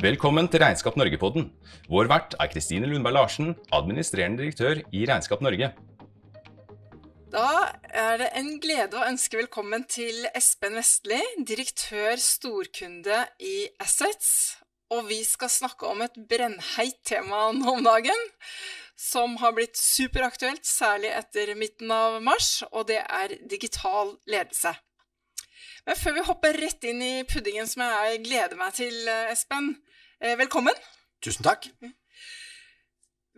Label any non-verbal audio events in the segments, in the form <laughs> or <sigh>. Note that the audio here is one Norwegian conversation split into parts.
Velkommen til Regnskap Norge-podden. Vår vert er Kristine Lundberg Larsen, administrerende direktør i Regnskap Norge. Da er det en glede å ønske velkommen til Espen Vestli, direktør storkunde i Assets. Og vi skal snakke om et brennheit tema nå om dagen, som har blitt superaktuelt, særlig etter midten av mars, og det er digital ledelse. Men før vi hopper rett inn i puddingen som jeg gleder meg til, Espen, velkommen. Tusen takk.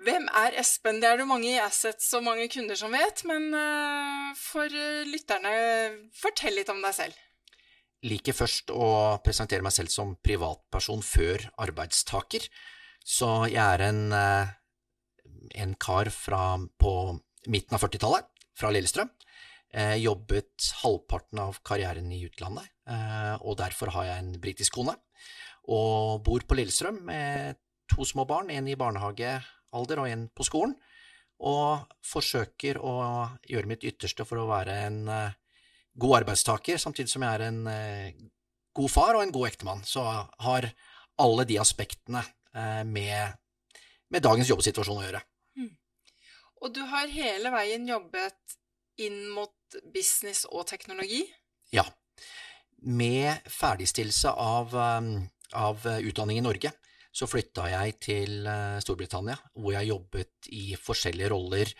Hvem er Espen? Det er det mange i Assets og mange kunder som vet, men eh, for lytterne, fortell litt om deg selv. Liker først å presentere meg selv som privatperson før arbeidstaker. Så jeg er en, eh, en kar fra, på midten av 40-tallet, fra Lillestrøm. Jeg jobbet halvparten av karrieren i utlandet, eh, og derfor har jeg en britisk kone. Og bor på Lillestrøm med to små barn, en i barnehagealder og en på skolen. Og forsøker å gjøre mitt ytterste for å være en eh, god arbeidstaker, samtidig som jeg er en eh, god far og en god ektemann. Så har alle de aspektene eh, med, med dagens jobbsituasjon å gjøre. Og du har hele veien jobbet inn mot business og teknologi? Ja. Med ferdigstillelse av, um, av utdanning i Norge så flytta jeg til uh, Storbritannia, hvor jeg jobbet i forskjellige roller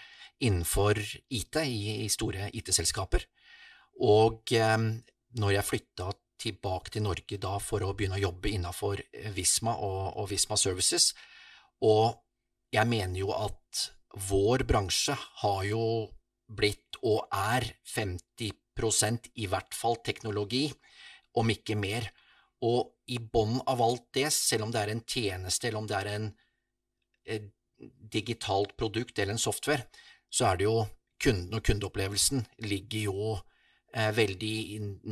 innenfor IT, i, store IT-selskaper. Og um, når jeg flytta tilbake til Norge da for å begynne å jobbe innenfor Visma og, og Visma Services, og jeg mener jo at vår bransje har jo blitt og er 50% i hvert fall teknologi, om ikke mer. Og i bånn av alt det, selv om det er en tjeneste eller om det er en eh, digitalt produkt eller en software, så er det jo kunden og kundeopplevelsen ligger jo eh, veldig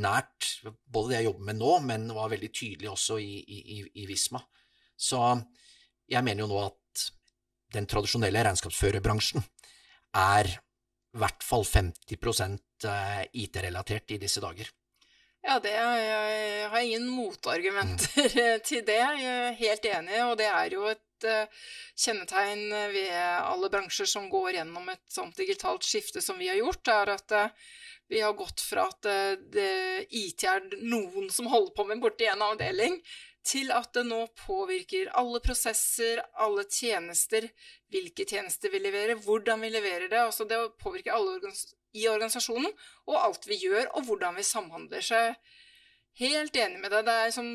nært både det jeg jobber med nå, men var veldig tydelig også i, i, i Visma. Så jeg mener jo nå at den tradisjonelle regnskapsførerbransjen er i hvert fall 50 eh, IT-relatert i disse dager. Ja, det jeg har ingen motargumenter mm. til det. Jeg er helt enig, og det er jo et uh, kjennetegn ved alle bransjer som går gjennom et sånt digitalt skifte som vi har gjort, er at uh, vi har gått fra at det, IT er noen som holder på med borti en avdeling, til at det nå påvirker alle prosesser, alle tjenester, hvilke tjenester vi leverer, hvordan vi leverer det. Altså det påvirker alle organis i organisasjonen, og alt vi gjør, og hvordan vi samhandler. Er helt enig med deg. Det er liksom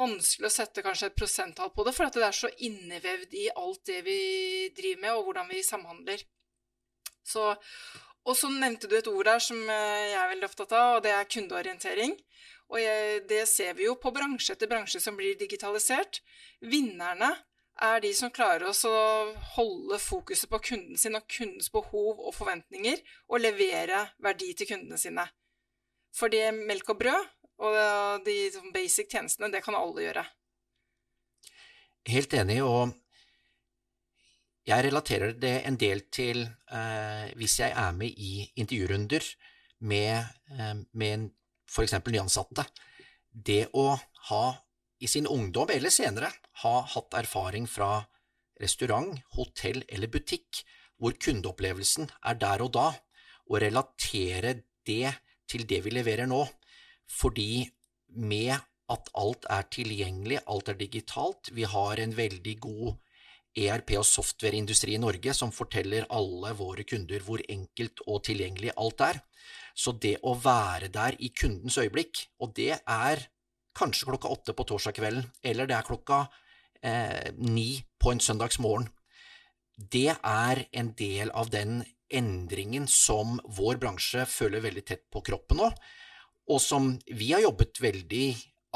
vanskelig å sette kanskje et prosenttall på det, for at det er så innevevd i alt det vi driver med, og hvordan vi samhandler. Så, og så nevnte du et ord der som jeg er veldig opptatt av, og det er kundeorientering. Og jeg, det ser vi jo på bransje etter bransje som blir digitalisert. Vinnerne er de som klarer å holde fokuset på kunden sin og kundens behov og forventninger, og levere verdi til kundene sine. For det melk og brød og de basic tjenestene, det kan alle gjøre. Helt enig, og jeg relaterer det en del til eh, hvis jeg er med i intervjurunder med, eh, med f.eks. nyansatte, det å ha i sin ungdom eller senere ha hatt erfaring fra restaurant, hotell eller butikk, hvor kundeopplevelsen er der og da, og relatere det til det vi leverer nå, fordi med at alt er tilgjengelig, alt er digitalt, vi har en veldig god ERP- og softwareindustri i Norge som forteller alle våre kunder hvor enkelt og tilgjengelig alt er, så det å være der i kundens øyeblikk, og det er kanskje klokka åtte på torsdag kvelden, eller det er klokka eh, ni på en søndagsmorgen, det er en del av den endringen som vår bransje føler veldig tett på kroppen nå, og som vi har jobbet veldig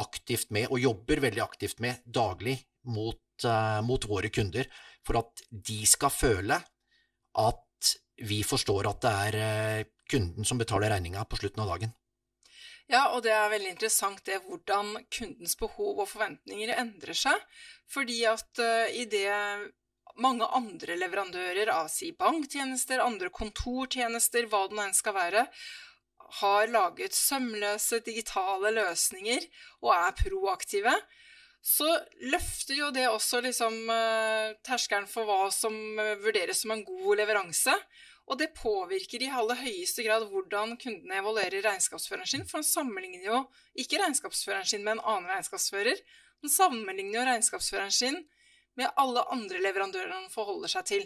aktivt med, og jobber veldig aktivt med daglig mot, uh, mot våre kunder, for at de skal føle at vi forstår at det er uh, kunden som betaler regninga på slutten av dagen. Ja, og det er veldig interessant det hvordan kundens behov og forventninger endrer seg. Fordi at uh, i det mange andre leverandører av si banktjenester, andre kontortjenester, hva det nå enn skal være, har laget sømløse digitale løsninger og er proaktive, så løfter jo det også liksom eh, terskelen for hva som eh, vurderes som en god leveranse. Og det påvirker i aller høyeste grad hvordan kundene evaluerer regnskapsføreren sin. For han sammenligner jo ikke regnskapsføreren sin med en annen regnskapsfører. Han sammenligner jo regnskapsføreren sin med alle andre leverandører han forholder seg til.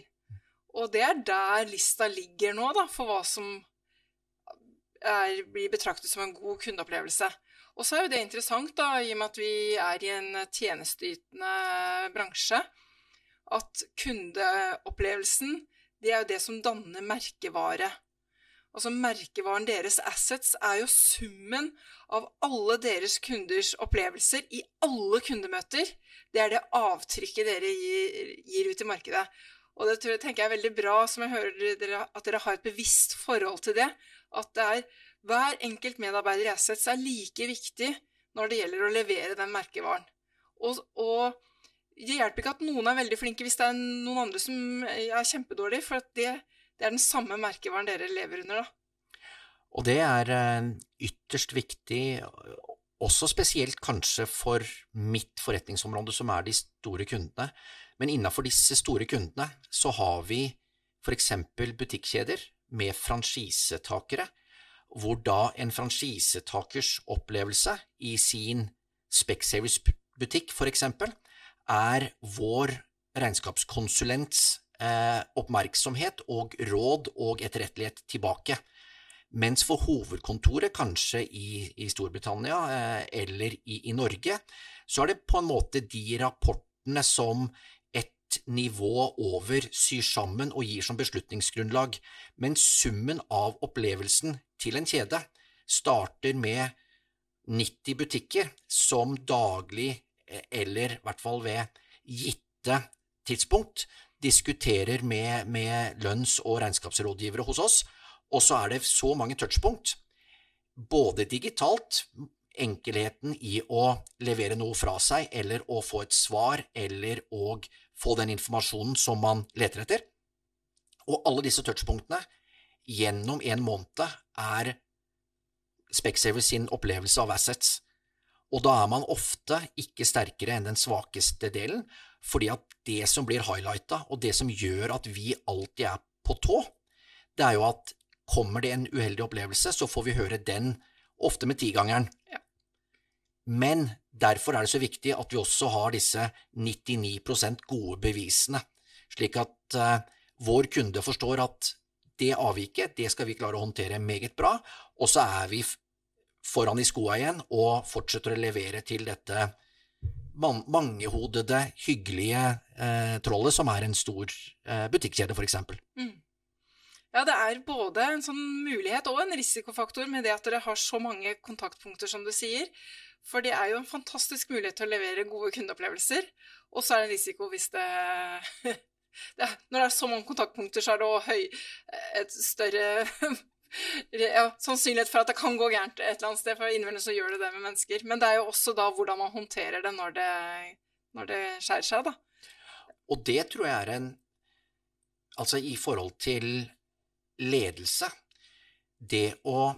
Og det er der lista ligger nå, da, for hva som er, blir betraktet som en god kundeopplevelse. Og så er jo det interessant, da, i og med at vi er i en tjenesteytende bransje, at kundeopplevelsen det er jo det som danner merkevare. Altså Merkevaren deres assets er jo summen av alle deres kunders opplevelser i alle kundemøter. Det er det avtrykket dere gir, gir ut i markedet. Og det tror jeg, tenker jeg er veldig bra, som jeg hører dere, at dere har et bevisst forhold til det. At det er hver enkelt medarbeider i Assets er like viktig når det gjelder å levere den merkevaren. Og, og, det hjelper ikke at noen er veldig flinke hvis det er noen andre som er kjempedårlige, for det, det, er den samme merkevaren dere lever under, da. Og det er eh, ytterst viktig, også spesielt kanskje for mitt forretningsområde, som er de store kundene. Men innenfor disse store kundene så har vi f.eks. butikkjeder med franchisetakere hvor da en franchisetakers opplevelse i sin Specsavers-butikk f.eks. er vår regnskapskonsulents eh, oppmerksomhet og råd og etterrettelighet tilbake. Mens for hovedkontoret, kanskje i, i Storbritannia eh, eller i, i, Norge, så er det på en måte de rapportene som et nivå over syr sammen og gir som beslutningsgrunnlag, men summen av opplevelsen til en kjede starter med 90 butikker som daglig, eller i hvert fall ved gitte tidspunkt, diskuterer med, med lønns- og regnskapsrådgivere hos oss, og så er det så mange touchpunkt, både digitalt, enkelheten i å levere noe fra seg, eller å få et svar, eller å få den informasjonen som man leter etter. Og alle disse touchpunktene gjennom en måned er Specsavers sin opplevelse av assets. Og da er man ofte ikke sterkere enn den svakeste delen, fordi at det som blir highlighta, og det som gjør at vi alltid er på tå, det er jo at kommer det en uheldig opplevelse, så får vi høre den ofte med tigangeren. Ja. Men derfor er det så viktig at vi også har disse 99% gode bevisene, slik at uh, vår kunde forstår at det avviket det skal vi klare å håndtere meget bra, og så er vi foran i skoa igjen og fortsetter å levere til dette mangehodede, hyggelige eh, trollet som er en stor eh, butikkjede, f.eks. Mm. Ja, det er både en sånn mulighet og en risikofaktor med det at dere har så mange kontaktpunkter, som du sier. For det er jo en fantastisk mulighet til å levere gode kundeopplevelser. Og så er det en risiko hvis det, <laughs> det Når det er så mange kontaktpunkter, så er det òg et større ja, sannsynlighet for at det kan gå gærent et eller annet sted. For innimellom så gjør det det med mennesker. Men det er jo også da hvordan man håndterer det når det, når det skjærer seg, da. Og det tror jeg er en Altså i forhold til ledelse Det å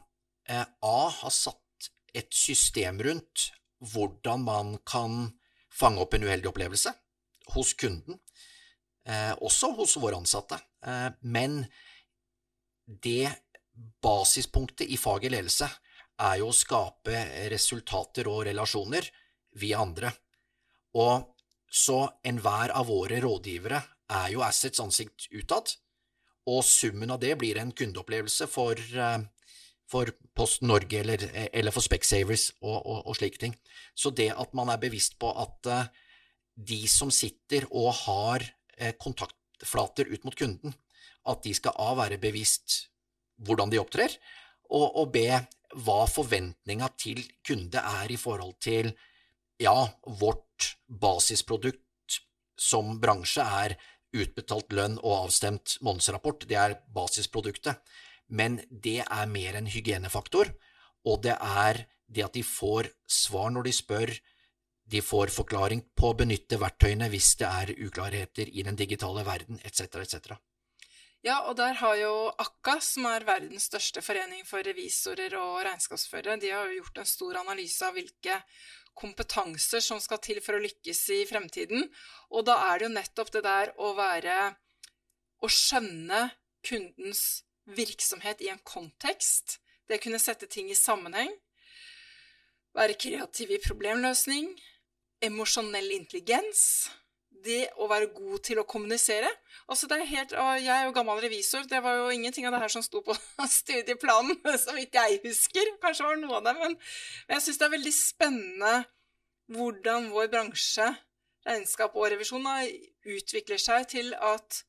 eh, A ha satt et system rundt hvordan man kan fange opp en uheldig opplevelse hos kunden, eh, også hos våre ansatte. Eh, men det basispunktet i faget ledelse er jo å skape resultater og relasjoner via andre. Og så enhver av våre rådgivere er jo Assets ansikt utad, og summen av det blir en kundeopplevelse for eh, for Post Norge eller, eller for Specsavers og, og, og, slike ting. Så det at man er bevisst på at uh, de som sitter og har uh, kontaktflater ut mot kunden, at de skal A være bevisst hvordan de opptrer, og, og B hva forventninga til kunde er i forhold til ja, vårt basisprodukt som bransje er utbetalt lønn og avstemt månedsrapport, det er basisproduktet men det er mer en hygienefaktor, og det er det at de får svar når de spør, de får forklaring på å benytte verktøyene hvis det er uklarheter i den digitale verden, etc., etc. Ja, og der har jo Akka, som er verdens største forening for revisorer og regnskapsførere, de har jo gjort en stor analyse av hvilke kompetanser som skal til for å lykkes i fremtiden. Og da er det jo nettopp det der å være Å skjønne kundens virksomhet i en kontekst. Det å kunne sette ting i sammenheng. Være kreativ i problemløsning. Emosjonell intelligens det å være god til å kommunisere. Altså det er helt, og Jeg er jo gammel revisor, det var jo ingenting av det her som sto på <laughs> studieplanen, så vidt jeg husker. Kanskje var det noe av det, men, men jeg syns det er veldig spennende hvordan vår bransje, regnskap og revisjon, utvikler seg til at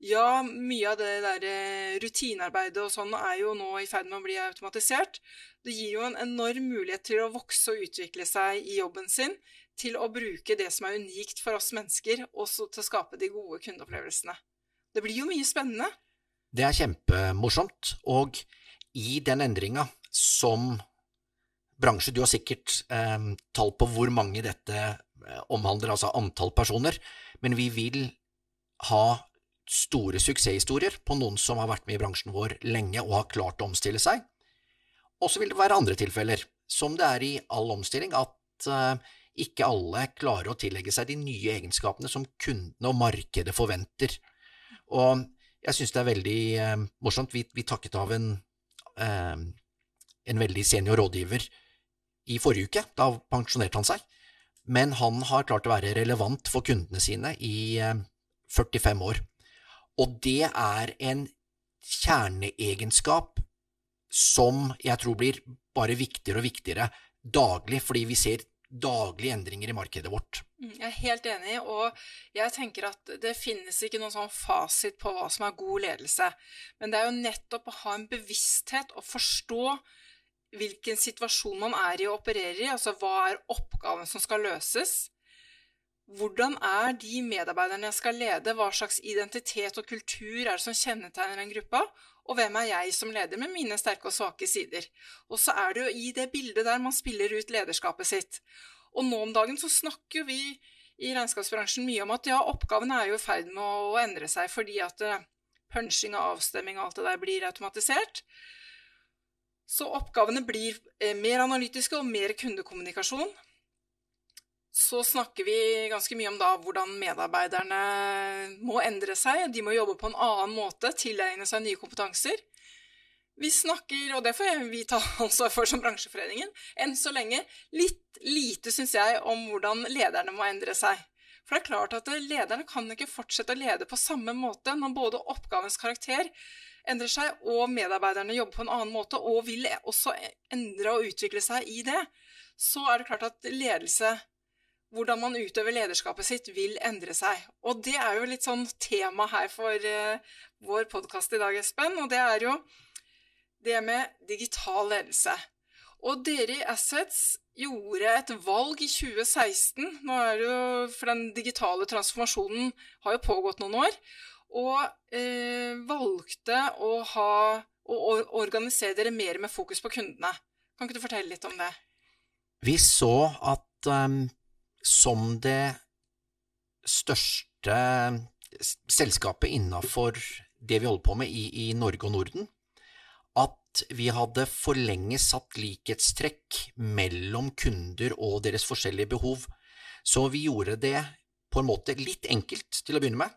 ja, mye av det der eh, rutinearbeidet og sånn er jo nå i ferd med å bli automatisert. Det gir jo en enorm mulighet til å vokse og utvikle seg i jobben sin til å bruke det som er unikt for oss mennesker, og til å skape de gode kundeopplevelsene. Det blir jo mye spennende. Det er kjempemorsomt, og i den endringa som bransje, du har sikkert eh, tall på hvor mange dette eh, omhandler, altså antall personer, men vi vil ha store suksesshistorier på noen som har vært med i bransjen vår lenge og har klart å omstille seg. Og så vil det være andre tilfeller, som det er i all omstilling, at eh, ikke alle klarer å tillegge seg de nye egenskapene som kundene og markedet forventer. Og jeg synes det er veldig eh, morsomt. Vi, vi, takket av en, eh, en veldig senior rådgiver i forrige uke. Da pensjonerte han seg. Men han har klart å være relevant for kundene sine i eh, 45 år. Og det er en kjerneegenskap som jeg tror blir bare viktigere og viktigere daglig, fordi vi ser daglige endringer i markedet vårt. Mm, jeg er helt enig, og jeg tenker at det finnes ikke noen sånn fasit på hva som er god ledelse. Men det er jo nettopp å ha en bevissthet og forstå hvilken situasjon man er i og opererer i. Altså hva er oppgaven som skal løses? Hvordan er de medarbeiderne jeg skal lede? Hva slags identitet og kultur er det som kjennetegner den gruppa? Og hvem er jeg som leder med mine sterke og svake sider? Og så er det jo i det bildet der man spiller ut lederskapet sitt. Og nå om dagen så snakker jo vi i regnskapsbransjen mye om at ja, oppgavene er jo i ferd med å endre seg fordi at uh, punching og avstemming og alt det der blir automatisert. Så oppgavene blir uh, mer analytiske og mer kundekommunikasjon så snakker vi ganske mye om da hvordan medarbeiderne må endre seg. De må jobbe på en annen måte, tilegne seg nye kompetanser. Vi snakker, og det får vi ta <laughs> ansvar for som bransjeforeningen, enn så lenge litt lite, syns jeg, om hvordan lederne må endre seg. For det er klart at lederne kan ikke fortsette å lede på samme måte når både oppgavens karakter endrer seg, og medarbeiderne jobber på en annen måte, og vil også endre og utvikle seg i det. Så er det klart at ledelse hvordan man utøver lederskapet sitt, vil endre seg. Og det er jo litt sånn tema her for uh, vår podkast i dag, Espen, og det er jo det med digital ledelse. Og dere i Assets gjorde et valg i 2016. Nå er det jo, For den digitale transformasjonen har jo pågått noen år. Og uh, valgte å, ha, å, organisere dere mer med fokus på kundene. Kan ikke du fortelle litt om det? Vi så at um, som det største selskapet innafor det vi holder på med i, i, Norge og Norden, at vi hadde for lenge satt likhetstrekk mellom kunder og deres forskjellige behov. Så vi gjorde det på en måte litt enkelt til å begynne med,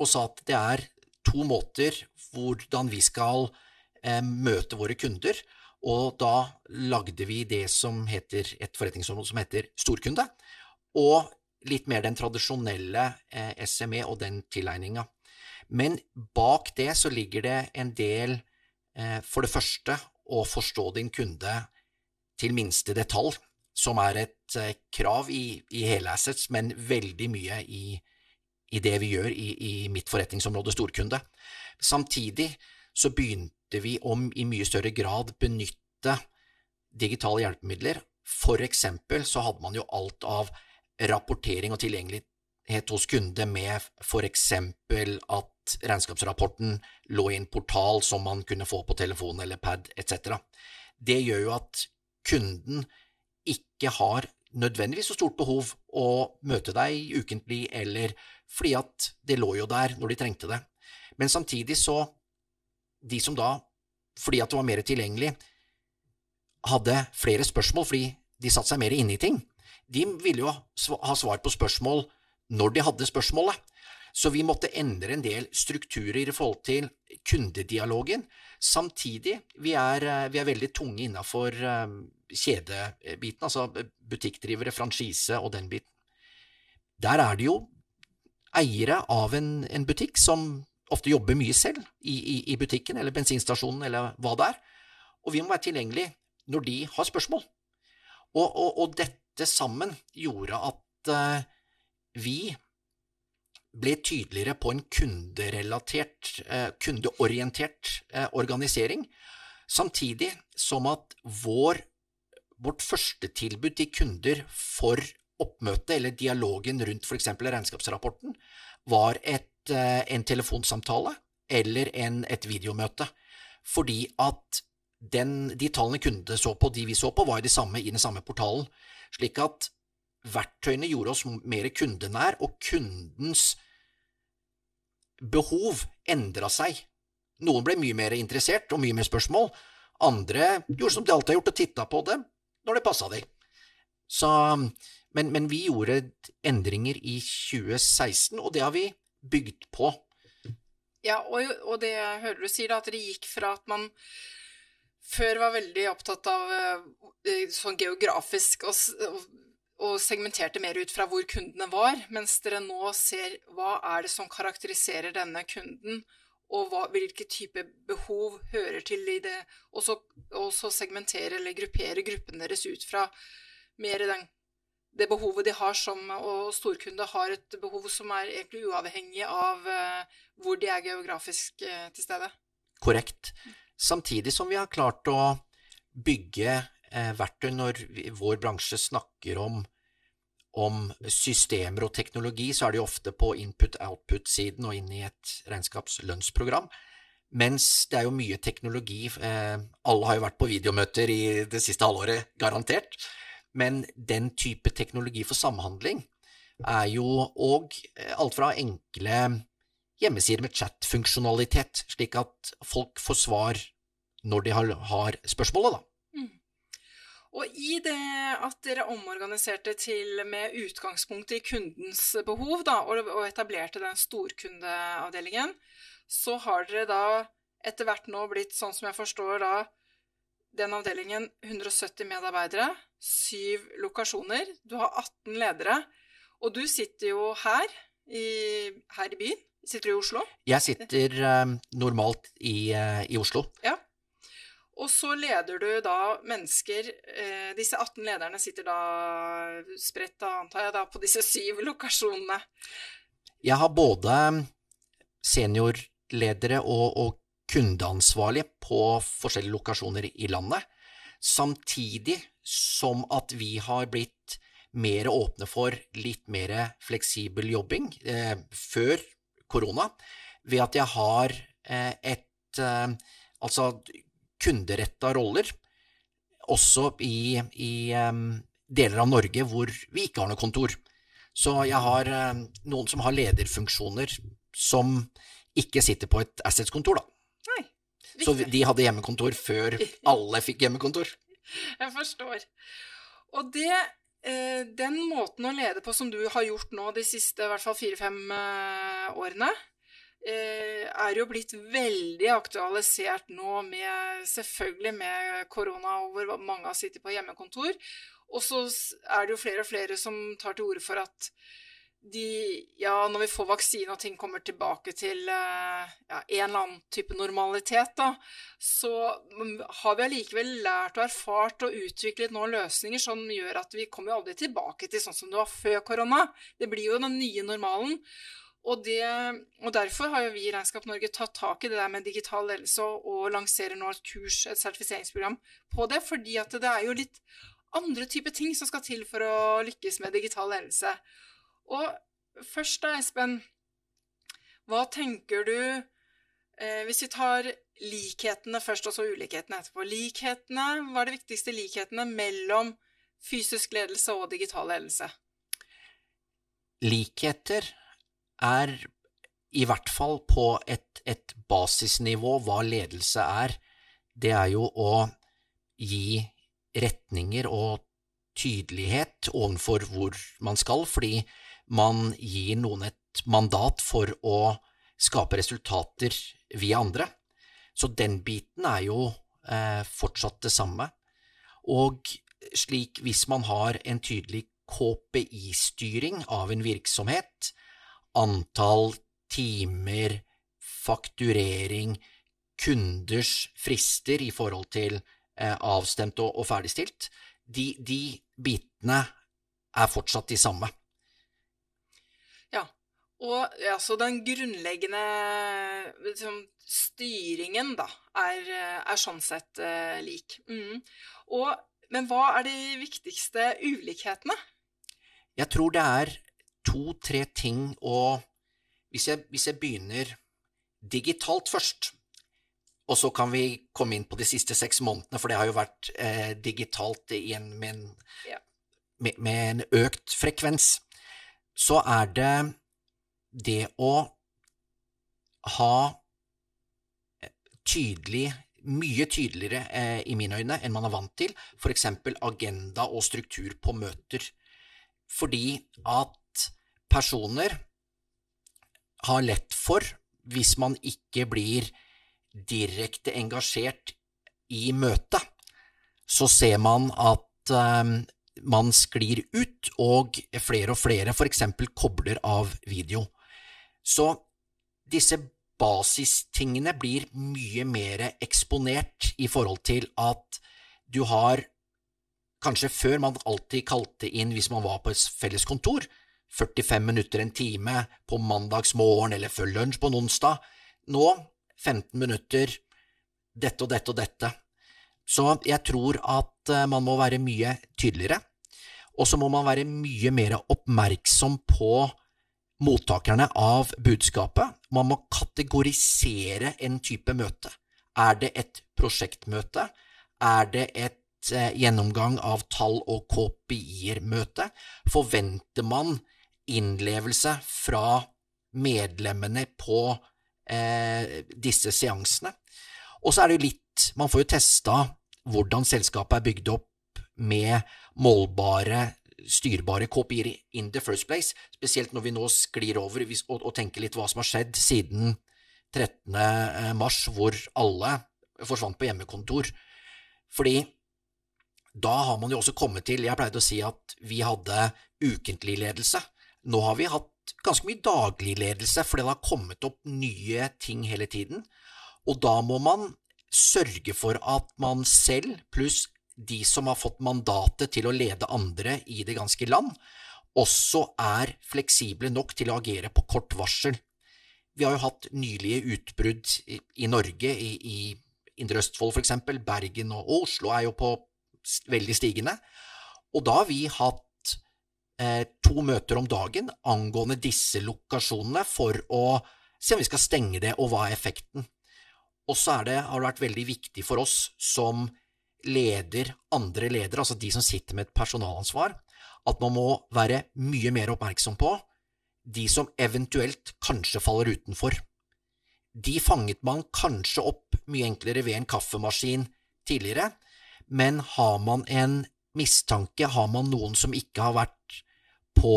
og sa at det er to måter hvordan vi skal eh, møte våre kunder, og da lagde vi det som heter et forretningsområde som heter storkunde, og litt mer den tradisjonelle eh, SME og den tilegninga. Men bak det så ligger det en del, eh, for det første, å forstå din kunde til minste detalj, som er et eh, krav i, i hele Assets, men veldig mye i, i det vi gjør i, i mitt forretningsområde storkunde. Samtidig så begynte måtte vi om i mye større grad benytte digitale hjelpemidler. For eksempel så hadde man jo alt av rapportering og tilgjengelighet hos kunde med for eksempel at regnskapsrapporten lå i en portal som man kunne få på telefon eller pad etc. Det gjør jo at kunden ikke har nødvendigvis så stort behov å møte deg ukentlig, eller fordi at det lå jo der når de trengte det. Men samtidig så De som da, fordi at det var mer tilgjengelig, hadde flere spørsmål fordi de satte seg mer inn i ting, de ville jo ha svar på spørsmål når de hadde spørsmålet. Så vi måtte endre en del strukturer i forhold til kundedialogen. Samtidig, vi er, vi er veldig tunge innafor kjedebiten, altså butikkdrivere, franchise og den biten. Der er det jo eiere av en, en butikk som ofte jobber mye selv i, i, i, butikken eller bensinstasjonen eller hva det er, og vi må være tilgjengelig når de har spørsmål. Og, og, og dette sammen gjorde at uh, vi ble tydeligere på en kunderelatert, uh, kundeorientert uh, organisering, samtidig som at vår, vårt førstetilbud til kunder for oppmøtet eller dialogen rundt f.eks. regnskapsrapporten var et, en telefonsamtale eller en, et videomøte. Fordi at den, de tallene kundene så på, de vi så på, var de samme i den samme portalen. Slik at verktøyene gjorde oss mer kundenær, og kundens behov endra seg. Noen ble mye mer interessert og mye mer spørsmål. Andre gjorde som de alltid har gjort, og titta på det når det passa dem. Men, vi gjorde endringer i 2016, og det har vi bygd på. Ja, og, og det jeg hører du sier, da, at det gikk fra at man før var veldig opptatt av uh, sånn geografisk og, og, segmenterte mer ut fra hvor kundene var, mens dere nå ser hva er det som karakteriserer denne kunden, og hva, hvilke type behov hører til i det, og så, og så segmentere eller gruppere gruppen deres ut fra mer den det behovet de har som og storkunde har et behov som er egentlig uavhengig av uh, hvor de er geografisk uh, til stede. Korrekt. Samtidig som vi har klart å bygge uh, verktøy når vår bransje snakker om, om, systemer og teknologi, så er det jo ofte på input-output-siden og inn i et regnskapslønnsprogram. Mens det er jo mye teknologi Alle har jo vært på videomøter i det siste halvåret, garantert. Men den type teknologi for samhandling er jo òg eh, alt fra enkle hjemmesider med chat-funksjonalitet, slik at folk får svar når de har, spørsmålet, da. Mm. Og i det at dere omorganiserte til med utgangspunkt i kundens behov, da, og etablerte den storkundeavdelingen, så har dere da etter hvert nå blitt, sånn som jeg forstår da, den avdelingen 170 medarbeidere, syv lokasjoner. Du har 18 ledere. Og du sitter jo her i, her i byen. Sitter du i Oslo? Jeg sitter eh, normalt i, uh, i, Oslo. Ja. Og så leder du da mennesker eh, Disse 18 lederne sitter da spredt, da, antar jeg, da, på disse syv lokasjonene. Jeg har både seniorledere og, og kundeansvarlige på forskjellige lokasjoner i landet, samtidig som at vi har blitt mer åpne for litt mer fleksibel jobbing eh, før korona, ved at jeg har eh, et eh, altså kunderetta roller også i, i um, deler av Norge hvor vi ikke har noe kontor. Så jeg har um, noen som har lederfunksjoner som ikke sitter på et Assets-kontor, da. Så de hadde hjemmekontor før alle fikk hjemmekontor. <laughs> Jeg forstår. Og det, eh, den måten å lede på som du har gjort nå de siste i hvert fall fire-fem eh, årene, eh, er jo blitt veldig aktualisert nå med selvfølgelig med korona, hvor mange har sittet på hjemmekontor. Og så er det jo flere og flere som tar til orde for at de Ja, når vi får vaksine og ting kommer tilbake til eh, ja, en eller annen type normalitet, da, så har vi allikevel lært og erfart og utviklet nå løsninger som gjør at vi kommer aldri tilbake til sånn som det var før korona. Det blir jo den nye normalen. Og, det, og derfor har jo vi i Regnskap Norge tatt tak i det der med digital ledelse og lanserer nå et kurs, et sertifiseringsprogram på det, fordi at det er jo litt andre typer ting som skal til for å lykkes med digital ledelse. Og først da, Espen, hva tenker du eh, Hvis vi tar likhetene først, og så ulikhetene etterpå. Likhetene, Hva er de viktigste likhetene mellom fysisk ledelse og digital ledelse? Likheter er i hvert fall på et, et basisnivå hva ledelse er, det er jo å gi retninger og tydelighet overfor hvor man skal, fordi man gir noen et mandat for å skape resultater via andre. Så den biten er jo eh, fortsatt det samme. Og slik, hvis man har en tydelig KPI-styring av en virksomhet, antall timer, fakturering, kunders frister i forhold til eh, avstemt og, og ferdigstilt, de, de bitene er fortsatt de samme. Ja, og ja, så den grunnleggende liksom, styringen, da, er, er sånn sett uh, lik. Mm. Og, men hva er de viktigste ulikhetene? Jeg tror det er to-tre ting å hvis jeg, hvis jeg begynner digitalt først, og så kan vi komme inn på de siste seks månedene, for det har jo vært eh, digitalt igjen med en, Ja. med, med en økt frekvens, så er det det å ha tydelig, mye tydeligere eh, i mine øyne enn man er vant til, eksempel agenda og struktur på møter. Fordi at personer har lett for, hvis man ikke blir direkte engasjert i møtet, så ser man at eh, man sklir ut, og flere og flere f.eks. kobler av video. Så disse basistingene blir mye mer eksponert i forhold til at du har Kanskje før man alltid kalte inn hvis man var på et felles kontor, 45 minutter, en time på mandagsmorgen eller før lunsj på en onsdag. Nå 15 minutter, dette og dette og dette. Så jeg tror at eh, man må være mye tydeligere, og så må man være mye mer oppmerksom på mottakerne av budskapet. Man må kategorisere en type møte. Er det et prosjektmøte? Er det et eh, gjennomgang av tall og KPI-er-møte? Forventer man innlevelse fra medlemmene på eh, disse seansene? Og så er det litt Man får jo testa hvordan selskapet er bygd opp med målbare styrbare KPI-er in the first place, spesielt når vi nå sklir over og, tenker litt hva som har skjedd siden 13. mars, hvor alle forsvant på hjemmekontor. Fordi da har man jo også kommet til Jeg pleide å si at vi hadde ukentlig ledelse. Nå har vi hatt ganske mye daglig ledelse, for det har kommet opp nye ting hele tiden. Og da må man sørge for at man selv, pluss de som har fått mandatet til å lede andre i det ganske land, også er fleksible nok til å agere på kort varsel. Vi har jo hatt nylige utbrudd i, i Norge, i, i Indre Østfold eksempel, Bergen og Oslo er jo på veldig stigende, og da har vi hatt eh, to møter om dagen angående disse lokasjonene for å se om vi skal stenge det, og hva er effekten. Og så har det vært veldig viktig for oss som leder andre ledere, altså de som sitter med et personalansvar, at man må være mye mer oppmerksom på de som eventuelt kanskje faller utenfor. De fanget man kanskje opp mye enklere ved en kaffemaskin tidligere, men har man en mistanke, har man noen som ikke har vært på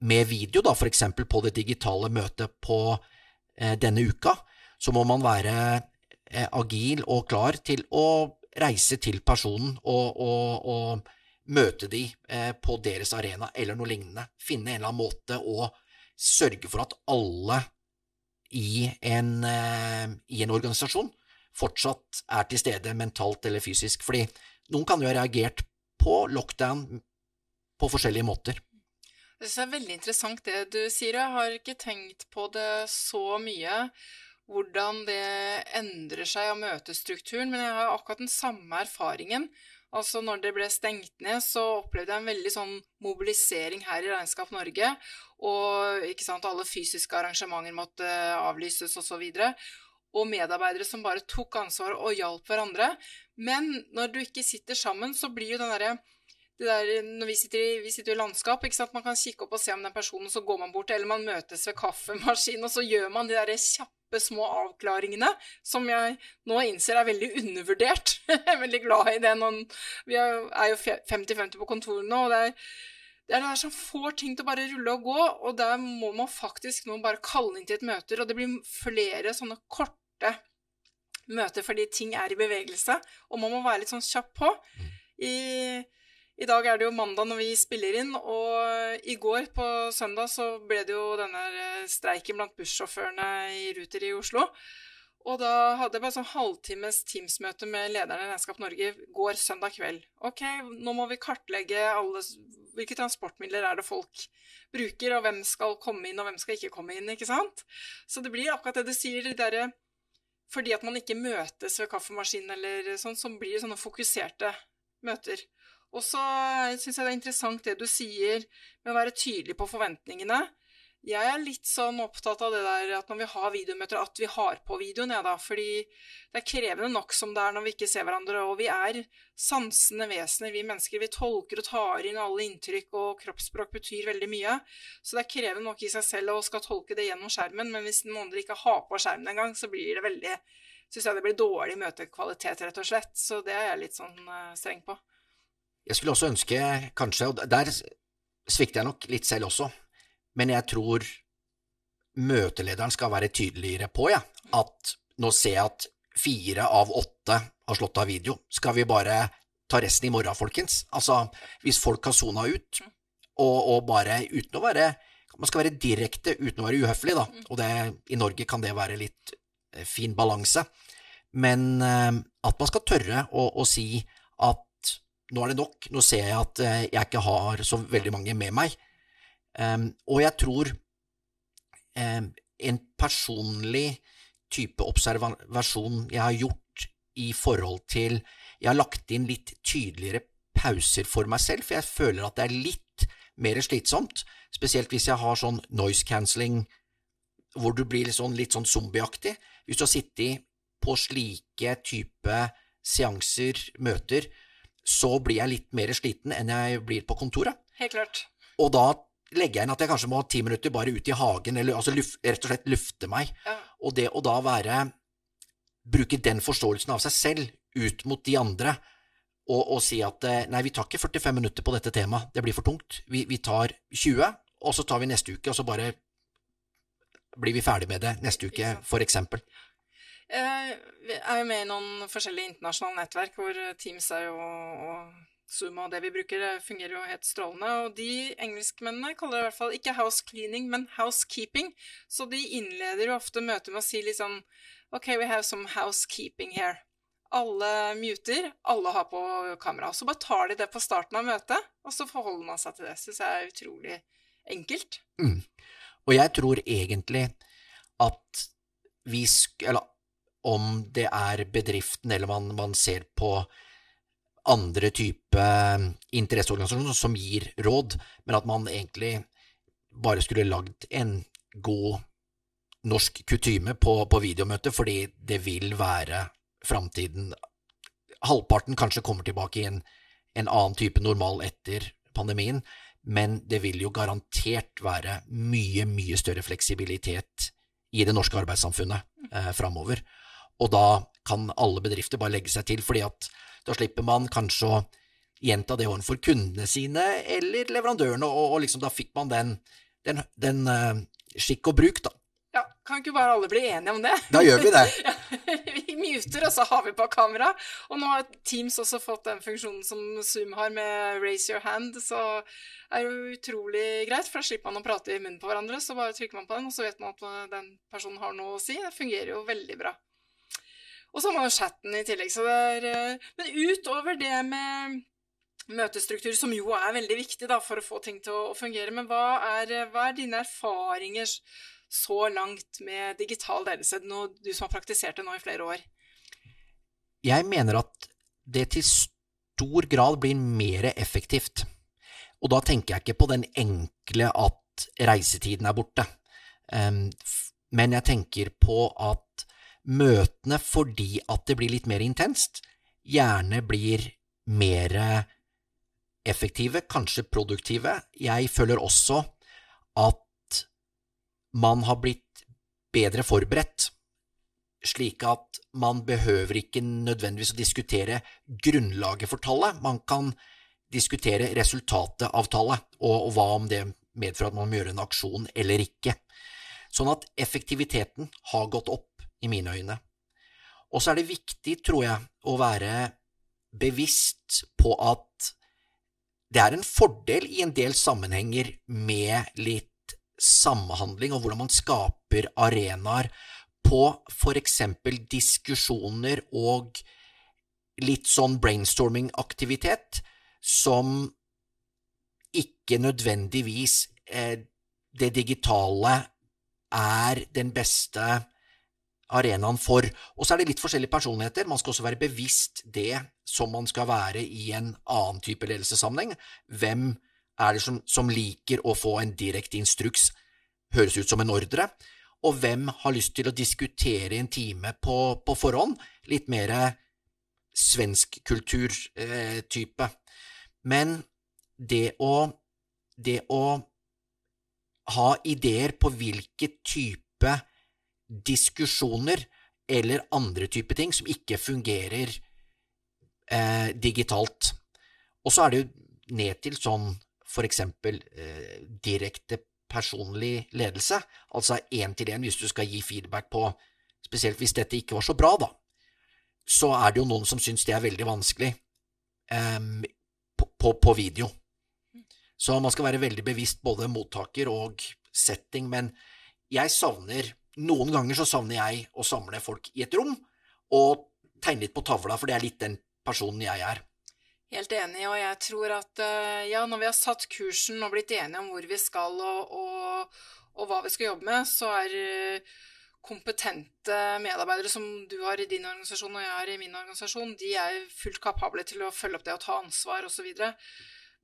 med video, da, for eksempel på det digitale møtet på eh, denne uka, så må man være eh, agil og klar til å reise til personen og, og, og møte de eh, på deres arena eller noe lignende. Finne en eller annen måte å sørge for at alle i en, eh, i en organisasjon fortsatt er til stede mentalt eller fysisk. Fordi noen kan jo ha reagert på lockdown på forskjellige måter. Jeg synes det er veldig interessant det du sier. Jeg har ikke tenkt på det så mye, hvordan det endrer seg av møtestrukturen, men jeg har akkurat den samme erfaringen. Altså når det ble stengt ned, så opplevde jeg en veldig sånn mobilisering her i Regnskap Norge. Og sant, alle fysiske arrangementer måtte avlyses osv. Og, så videre, og medarbeidere som bare tok ansvar og hjalp hverandre. Men når du ikke sitter sammen, så blir jo den derre der, når vi sitter, i, vi sitter i landskap, ikke sant? man kan kikke opp og se om den personen, så går man bort, eller man møtes ved kaffemaskinen, og så gjør man de der kjappe, små avklaringene som jeg nå innser er veldig undervurdert. <laughs> jeg er veldig glad i det. Noen, vi er jo 50-50 på kontoret nå, og det er det er det der som får ting til å bare rulle og gå, og der må man faktisk nå bare kalle inn til et møter, og det blir flere sånne korte møter fordi ting er i bevegelse, og man må være litt sånn kjapp på. I, I, dag er det jo mandag når vi spiller inn, og i går, på søndag, så ble det jo denne streiken blant bussjåførene i Ruter i Oslo. Og da hadde jeg bare sånn halvtimes Teams-møte med lederen i Regnskap Norge går søndag kveld. Ok, nå må vi kartlegge alle Hvilke transportmidler er det folk bruker, og hvem skal komme inn, og hvem skal ikke komme inn, ikke sant? Så det blir akkurat det du sier, de derre Fordi at man ikke møtes ved kaffemaskinen eller sånn, så blir det sånne fokuserte møter. Og så syns jeg det er interessant det du sier med å være tydelig på forventningene. Jeg er litt sånn opptatt av det der at når vi har videomøter, at vi har på videoen, ja da. Fordi det er krevende nok som det er når vi ikke ser hverandre. Og vi er sansende vesener, vi mennesker. Vi tolker og tar inn alle inntrykk, og kroppsspråk betyr veldig mye. Så det er krevende nok i seg selv å skal tolke det gjennom skjermen. Men hvis noen andre ikke har på skjermen engang, så blir det veldig Syns jeg det blir dårlig møtekvalitet, rett og slett. Så det er jeg litt sånn uh, streng på. Jeg skulle også ønske, kanskje, og der svikter jeg nok litt selv også men jeg tror møtelederen skal være tydeligere på, ja, at nå ser jeg at fire av åtte har slått av video. Skal vi bare ta resten i morgen, folkens? Altså, hvis folk har sona ut, og, og, bare uten å være Man skal være direkte uten å være uhøflig, da, og det, i Norge kan det være litt eh, fin balanse. Men eh, at man skal tørre å, å si at nå er det nok, nå ser jeg at eh, jeg ikke har så veldig mange med meg. Um, og jeg tror um, en personlig type observasjon jeg har gjort i forhold til Jeg har lagt inn litt tydeligere pauser for meg selv, for jeg føler at det er litt mer slitsomt, spesielt hvis jeg har sånn noise cancelling hvor du blir litt sånn, sånn zombieaktig. Hvis du har sittet på slike type seanser, møter, så blir jeg litt mer sliten enn jeg blir på kontoret. Helt klart. Og da legger jeg inn at jeg kanskje må ha ti minutter bare ut i hagen, eller altså luft, rett og slett lufte meg. Ja. Og det å da være Bruke den forståelsen av seg selv ut mot de andre, og, og si at eh, nei, vi tar ikke 45 minutter på dette temaet, det blir for tungt. Vi, vi tar 20, og så tar vi neste uke, og så bare blir vi ferdig med det neste uke, for eksempel. Jeg er jo med i noen forskjellige internasjonale nettverk hvor Teams er jo og Zoom og det vi bruker, fungerer jo helt strålende. Og de engelskmennene kaller det i hvert fall ikke house cleaning, men housekeeping. Så de innleder jo ofte møtet med å si liksom OK, we have some housekeeping here. Alle muter, alle har på kamera. Så bare tar de det på starten av møtet, og så forholder man seg til det. Syns jeg er utrolig enkelt. Mm. Og jeg tror egentlig at vi Eller om det er bedriften, eller man, man ser på andre type eh, interesseorganisasjoner som gir råd, men at man egentlig bare skulle lagd en god norsk kutyme på, på videomøte, fordi det vil være framtiden. Halvparten kanskje kommer tilbake i en, en annen type normal etter pandemien, men det vil jo garantert være mye, mye større fleksibilitet i det norske arbeidssamfunnet eh, framover. Og da kan alle bedrifter bare legge seg til, fordi at da slipper man kanskje å gjenta det overfor kundene sine eller leverandørene, og, og liksom da fikk man den, den, den uh, skikk og bruk, da. Ja, kan ikke bare alle bli enige om det? Da gjør vi det. <laughs> ja, vi muter, og så har vi på kamera. Og nå har Teams også fått den funksjonen som Zoom har med raise your hand, så er det utrolig greit, for da slipper man å prate i munnen på hverandre. Så bare trykker man på den, og så vet man at den personen har noe å si. Det fungerer jo veldig bra. Og så har man jo chatten i tillegg. Så det er, eh, men utover det med møtestruktur, som jo er veldig viktig da, for å få ting til å fungere, men hva er, hva er dine erfaringer så langt med digital ledelse, du som har praktisert det nå i flere år? Jeg mener at det til stor grad blir mer effektivt. Og da tenker jeg ikke på den enkle at reisetiden er borte, men jeg tenker på at møtene fordi at det blir litt mer intenst, gjerne blir mer effektive, kanskje produktive. Jeg føler også at man har blitt bedre forberedt, slik at man behøver ikke nødvendigvis å diskutere grunnlaget for tallet. Man kan diskutere resultatet av tallet, og, og hva om det medfører at man må gjøre en aksjon eller ikke. Sånn at effektiviteten har gått opp, i mine øyne. Og så er det viktig, tror jeg, å være bevisst på at det er en fordel i en del sammenhenger med litt samhandling, og hvordan man skaper arenaer på for eksempel diskusjoner og litt sånn brainstorming-aktivitet som ikke nødvendigvis eh, det digitale er den beste arenaen for. Og så er det litt forskjellige personligheter. Man skal også være bevisst det som man skal være i en annen type ledelsessammenheng. Hvem er det som, som liker å få en direkte instruks, høres ut som en ordre, og hvem har lyst til å diskutere i en time på, på forhånd? Litt mer svensk kulturtype. Eh, Men det å, det å ha ideer på hvilke type diskusjoner eller andre type ting som ikke fungerer eh, digitalt. Og så er det jo ned til sånn for eksempel eh, direkte personlig ledelse, altså én til én hvis du skal gi feedback på Spesielt hvis dette ikke var så bra, da. Så er det jo noen som syns det er veldig vanskelig eh, på, på, på video. Så man skal være veldig bevisst både mottaker og setting, men jeg savner Noen ganger så savner jeg å samle folk i et rom og tegne litt på tavla, for det er litt den personen jeg er. Helt enig, og jeg tror at ja, når vi har satt kursen og blitt enige om hvor vi skal og, og, og hva vi skal jobbe med, så er kompetente medarbeidere som du har i din organisasjon og jeg har i min organisasjon, de er fullt kapable til å følge opp det og ta ansvar osv.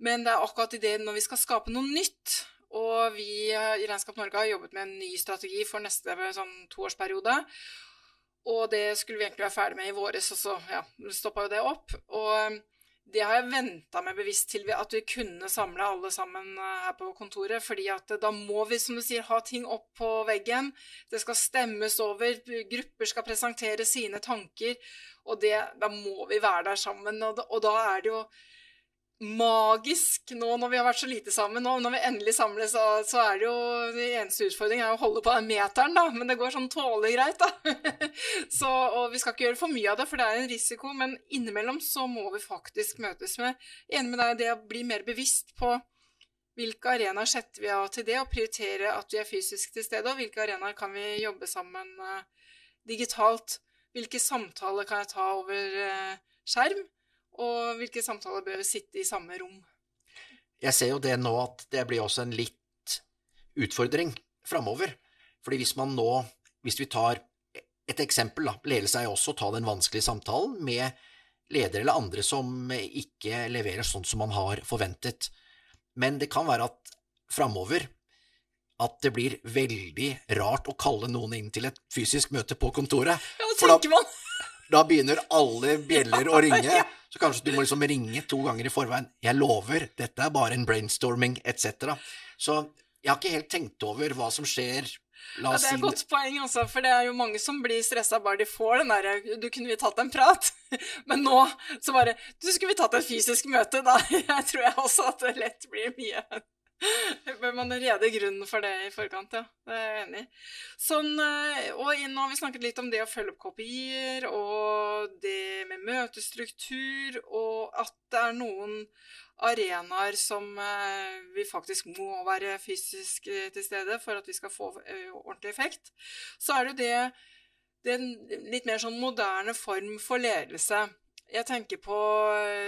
Men det er akkurat i det når vi skal skape noe nytt, og vi i Regnskap Norge har jobbet med en ny strategi for neste sånn, toårsperiode. Og det skulle vi egentlig være ferdig med i våres, og så ja, stoppa jo det opp. Og det har jeg venta med bevisst til at vi kunne samle alle sammen her på kontoret. fordi at da må vi, som du sier, ha ting opp på veggen. Det skal stemmes over. Grupper skal presentere sine tanker. Og det, da må vi være der sammen. Og da, og da er det jo magisk nå når vi har vært så lite sammen. Og når vi endelig samles, så, så er det jo Den eneste utfordringen er å holde på den meteren, da. Men det går sånn tålelig greit, da. <laughs> så, og vi skal ikke gjøre for mye av det, for det er en risiko. Men innimellom så må vi faktisk møtes med Enig med deg det å bli mer bevisst på hvilke arenaer setter vi av til det, og prioritere at vi er fysisk til stede, og hvilke arenaer kan vi jobbe sammen uh, digitalt. Hvilke samtaler kan jeg ta over uh, skjerm? Og hvilke samtaler bør sitte i samme rom? Jeg ser jo det nå at det blir også en litt utfordring framover. Fordi hvis man nå, hvis vi tar et eksempel, da, ledelse er jo også å ta den vanskelige samtalen med ledere eller andre som ikke leverer sånn som man har forventet. Men det kan være at framover at det blir veldig rart å kalle noen inn til et fysisk møte på kontoret. Ja, hva tenker man. Da begynner alle bjeller å ringe. Så kanskje du må liksom ringe to ganger i forveien. Jeg lover, dette er bare en brainstorming, etc. Så jeg har ikke helt tenkt over hva som skjer. Ja, det er et godt poeng, altså, for det er jo mange som blir stressa bare de får den derre Du, kunne vi tatt en prat? <laughs> Men nå så bare Du, skulle vi tatt et fysisk møte? Da <laughs> jeg tror jeg også at det lett blir mye <laughs> Bør man rede grunnen for det i forkant, ja. Det er jeg enig i. Sånn, eh, og nå har vi snakket litt om det å følge opp kopier, og det med møtestruktur, og at det er noen arenaer som eh, vi faktisk må være fysisk eh, til stede for at vi skal få ordentlig effekt. Så er det jo det, det litt mer sånn moderne form for ledelse. Jeg tenker på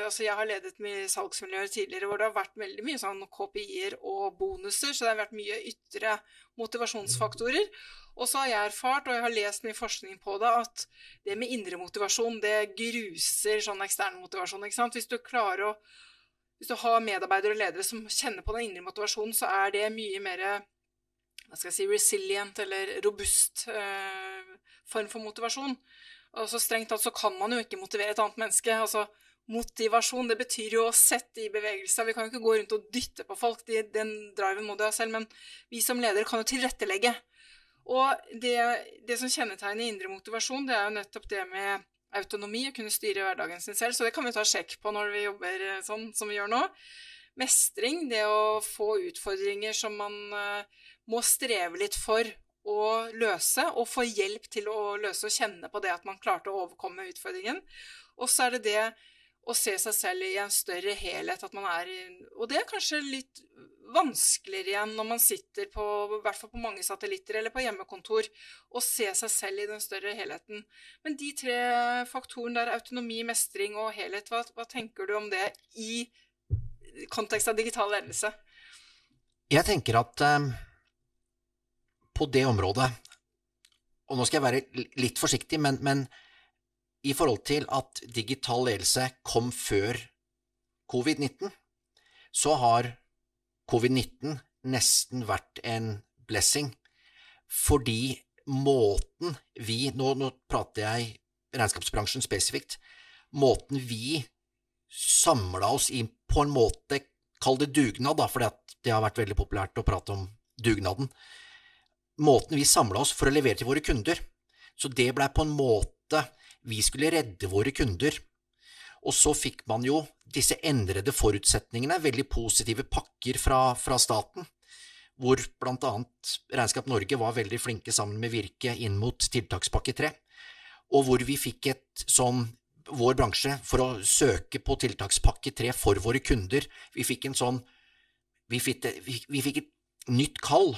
Altså, jeg har ledet mye salgsmiljøer tidligere hvor det har vært veldig mye sånn KPI-er og bonuser, så det har vært mye ytre motivasjonsfaktorer. Og så har jeg erfart, og jeg har lest mye forskning på det, at det med indre motivasjon, det gruser sånn ekstern motivasjon, ikke sant. Hvis du klarer å Hvis du har medarbeidere og ledere som kjenner på den indre motivasjonen, så er det mye mer hva skal jeg si, resilient eller robust eh, form for motivasjon. Altså Strengt tatt så kan man jo ikke motivere et annet menneske. altså motivasjon. Det betyr jo å sette i bevegelse. Vi kan jo ikke gå rundt og dytte på folk. De, den driven må du ha selv. Men vi som ledere kan jo tilrettelegge. Og det, det som kjennetegner indre motivasjon, det er jo nettopp det med autonomi, å kunne styre hverdagen sin selv. Så det kan vi ta sjekk på når vi jobber eh, sånn som vi gjør nå. Mestring, det å få utfordringer som man uh, må streve litt for å løse, og få hjelp til å løse og kjenne på det at man klarte å overkomme utfordringen. Og så er det det å se seg selv i en større helhet. At man er, og det er kanskje litt vanskeligere igjen når man sitter på, i hvert fall på mange satellitter eller på hjemmekontor, å se seg selv i den større helheten. Men de tre faktorene der, autonomi, mestring og helhet, hva, hva tenker du om det i kontekst av digital ledelse? Jeg tenker at um, på det området, og nå skal jeg være litt forsiktig, men, men i forhold til at digital ledelse kom før covid-19, så har covid-19 nesten vært en blessing, fordi måten vi Nå, nå prater jeg regnskapsbransjen spesifikt. Måten vi samla oss inn på en måte Kall det dugnad, da, for det har vært veldig populært å prate om dugnaden. Måten vi samla oss for å levere til våre kunder. Så det blei på en måte Vi skulle redde våre kunder. Og så fikk man jo disse endrede forutsetningene, veldig positive pakker fra, fra staten, hvor annet Regnskap Norge var veldig flinke sammen med Virke inn mot tiltakspakke 3, og hvor vi fikk et sånn vår bransje for å søke på tiltakspakke 3 for våre kunder. Vi fikk en sånn Vi fikk, vi fikk et nytt kall,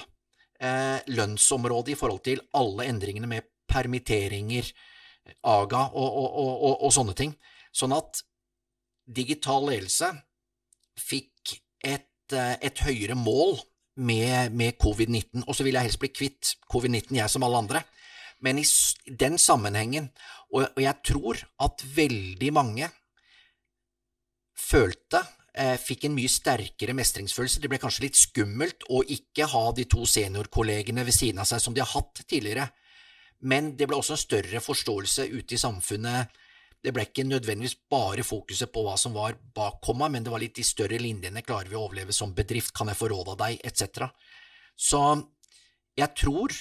eh, lønnsområde i forhold til alle endringene med permitteringer, AGA og, og, og, og sånne ting. Sånn at digital ledelse fikk et, eh, et høyere mål med, med covid-19, og så vil jeg helst bli kvitt covid-19, jeg som alle andre. Men i den sammenhengen, og jeg tror at veldig mange følte eh, fikk en mye sterkere mestringsfølelse. Det ble kanskje litt skummelt å ikke ha de to seniorkollegene ved siden av seg som de har hatt tidligere, men det ble også en større forståelse ute i samfunnet det ble ikke nødvendigvis bare fokuset på hva som var bak komma, men det var litt de større linjene. Klarer vi å overleve som bedrift? Kan jeg få råd av deg? Etc. Så jeg tror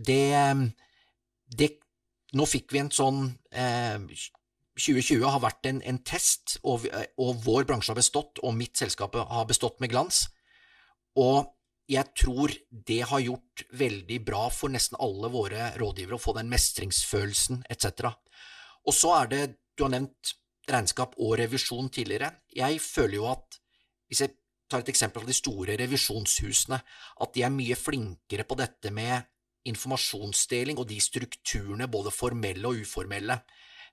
det, det Nå fikk vi en sånn eh, 2020 har vært en, en test, og, og, vår bransje har bestått, og mitt selskap har bestått med glans. Og jeg tror det har gjort veldig bra for nesten alle våre rådgivere å få den mestringsfølelsen etc. Og så er det, du har nevnt regnskap og revisjon tidligere. Jeg føler jo at, hvis jeg tar et eksempel av de store revisjonshusene, at de er mye flinkere på dette med informasjonsdeling og de strukturene, både formelle og uformelle,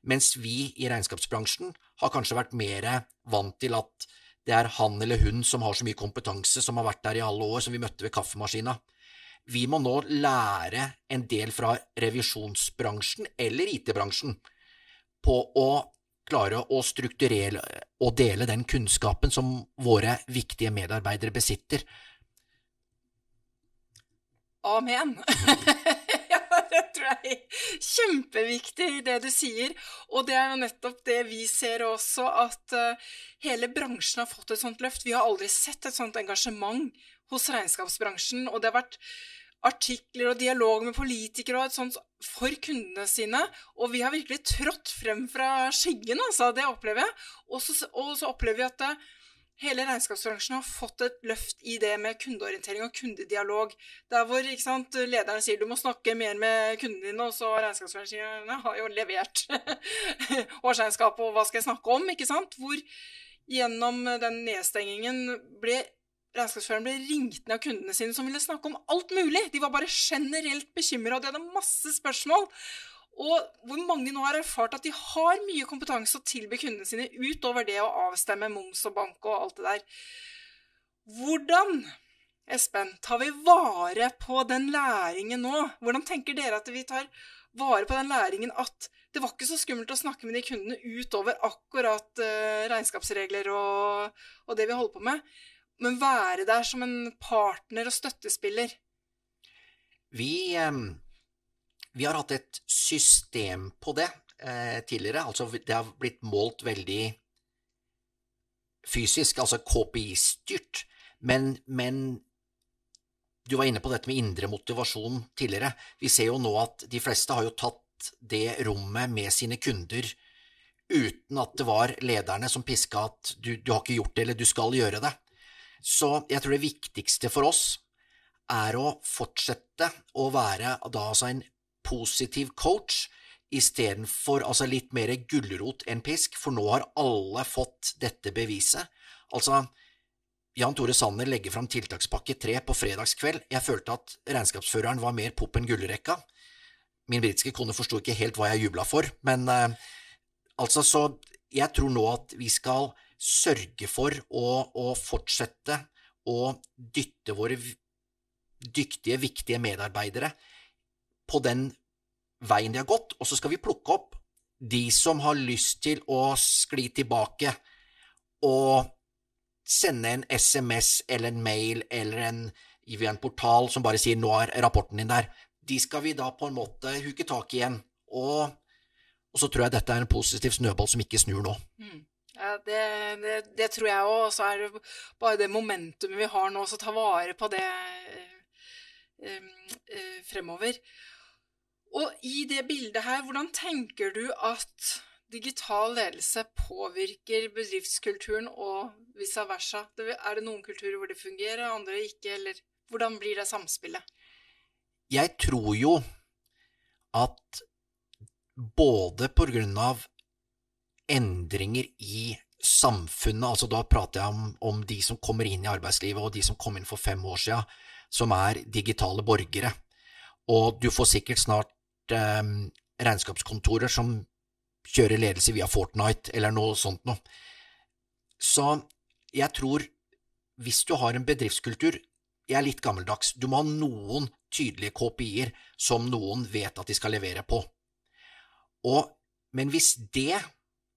mens vi i regnskapsbransjen har kanskje vært mer vant til at det er han eller hun som har så mye kompetanse, som har vært der i alle år, som vi møtte ved kaffemaskina. Vi må nå lære en del fra revisjonsbransjen eller IT-bransjen på å klare å strukturere og dele den kunnskapen som våre viktige medarbeidere besitter. Amen. <laughs> <laughs> det tror jeg er kjempeviktig, det du sier. Og det er jo nettopp det vi ser også, at uh, hele bransjen har fått et sånt løft. Vi har aldri sett et sånt engasjement hos regnskapsbransjen. Og det har vært artikler og dialog med politikere og et sånt for kundene sine. Og vi har virkelig trådt frem fra skyggen, altså. Det opplever jeg. Og så, opplever vi at det, eh, hele regnskapsbransjen har fått et løft i det med kundeorientering og kundedialog. Der hvor sant, lederen sier du må snakke mer med kundene dine, og så regnskapsbransjen har jo levert <laughs> årsregnskapet og hva skal jeg snakke om, ikke sant? Hvor gjennom den nedstengingen ble regnskapsføreren ble ringt ned av kundene sine som ville snakke om alt mulig. De var bare generelt bekymra, og de hadde masse spørsmål. Og hvor mange nå har erfart at de har mye kompetanse å tilby kundene sine utover det å avstemme moms og bank og alt det der. Hvordan, Espen, tar vi vare på den læringen nå? Hvordan tenker dere at vi tar vare på den læringen at det var ikke så skummelt å snakke med de kundene utover akkurat uh, regnskapsregler og, og det vi holder på med? men være der som en partner og støttespiller. Vi, vi har hatt et system på det. eh, tidligere. Altså det har blitt målt veldig fysisk, altså KPI-styrt. Men, men du var inne på dette med indre motivasjon tidligere. Vi ser jo nå at de fleste har jo tatt det rommet med sine kunder uten at det var lederne som piska at du, du har ikke gjort det, eller du skal gjøre det. Så jeg tror det viktigste for oss er å fortsette å være da altså en positiv coach istedenfor altså litt mer gulrot enn pisk, for nå har alle fått dette beviset. Altså, Jan Tore Sanner legger fram tiltakspakke tre på fredagskveld. Jeg følte at regnskapsføreren var mer pop enn gullrekka. Min britiske kone forsto ikke helt hva jeg jubla for, men eh, altså, så jeg tror nå at vi skal sørge for å, å fortsette å dytte våre dyktige, viktige medarbeidere på den veien de har gått, og så skal vi plukke opp de som har lyst til å skli tilbake og sende en SMS eller en mail eller en, en portal som bare sier 'nå er rapporten din der'. De skal vi da på en måte huke tak i igjen. Og, og så tror jeg dette er en positiv snøball som ikke snur nå. Mm. Ja, det, det, det, tror jeg òg. Og så er det bare det momentumet vi har nå, så ta vare på det eh, eh, fremover. Og i det bildet her, hvordan tenker du at digital ledelse påvirker bedriftskulturen og vice versa? Er det noen kulturer hvor det fungerer, andre ikke, eller hvordan blir det samspillet? Jeg tror jo at både på grunn av endringer i samfunnet, altså da prater jeg om, om de som kommer inn i arbeidslivet og de som kom inn for fem år siden, som er digitale borgere. Og du får sikkert snart eh, regnskapskontorer som kjører ledelse via Fortnite eller noe sånt noe. Så jeg tror hvis du har en bedriftskultur Jeg er litt gammeldags. Du må ha noen tydelige KPI-er som noen vet at de skal levere på. Og, men hvis det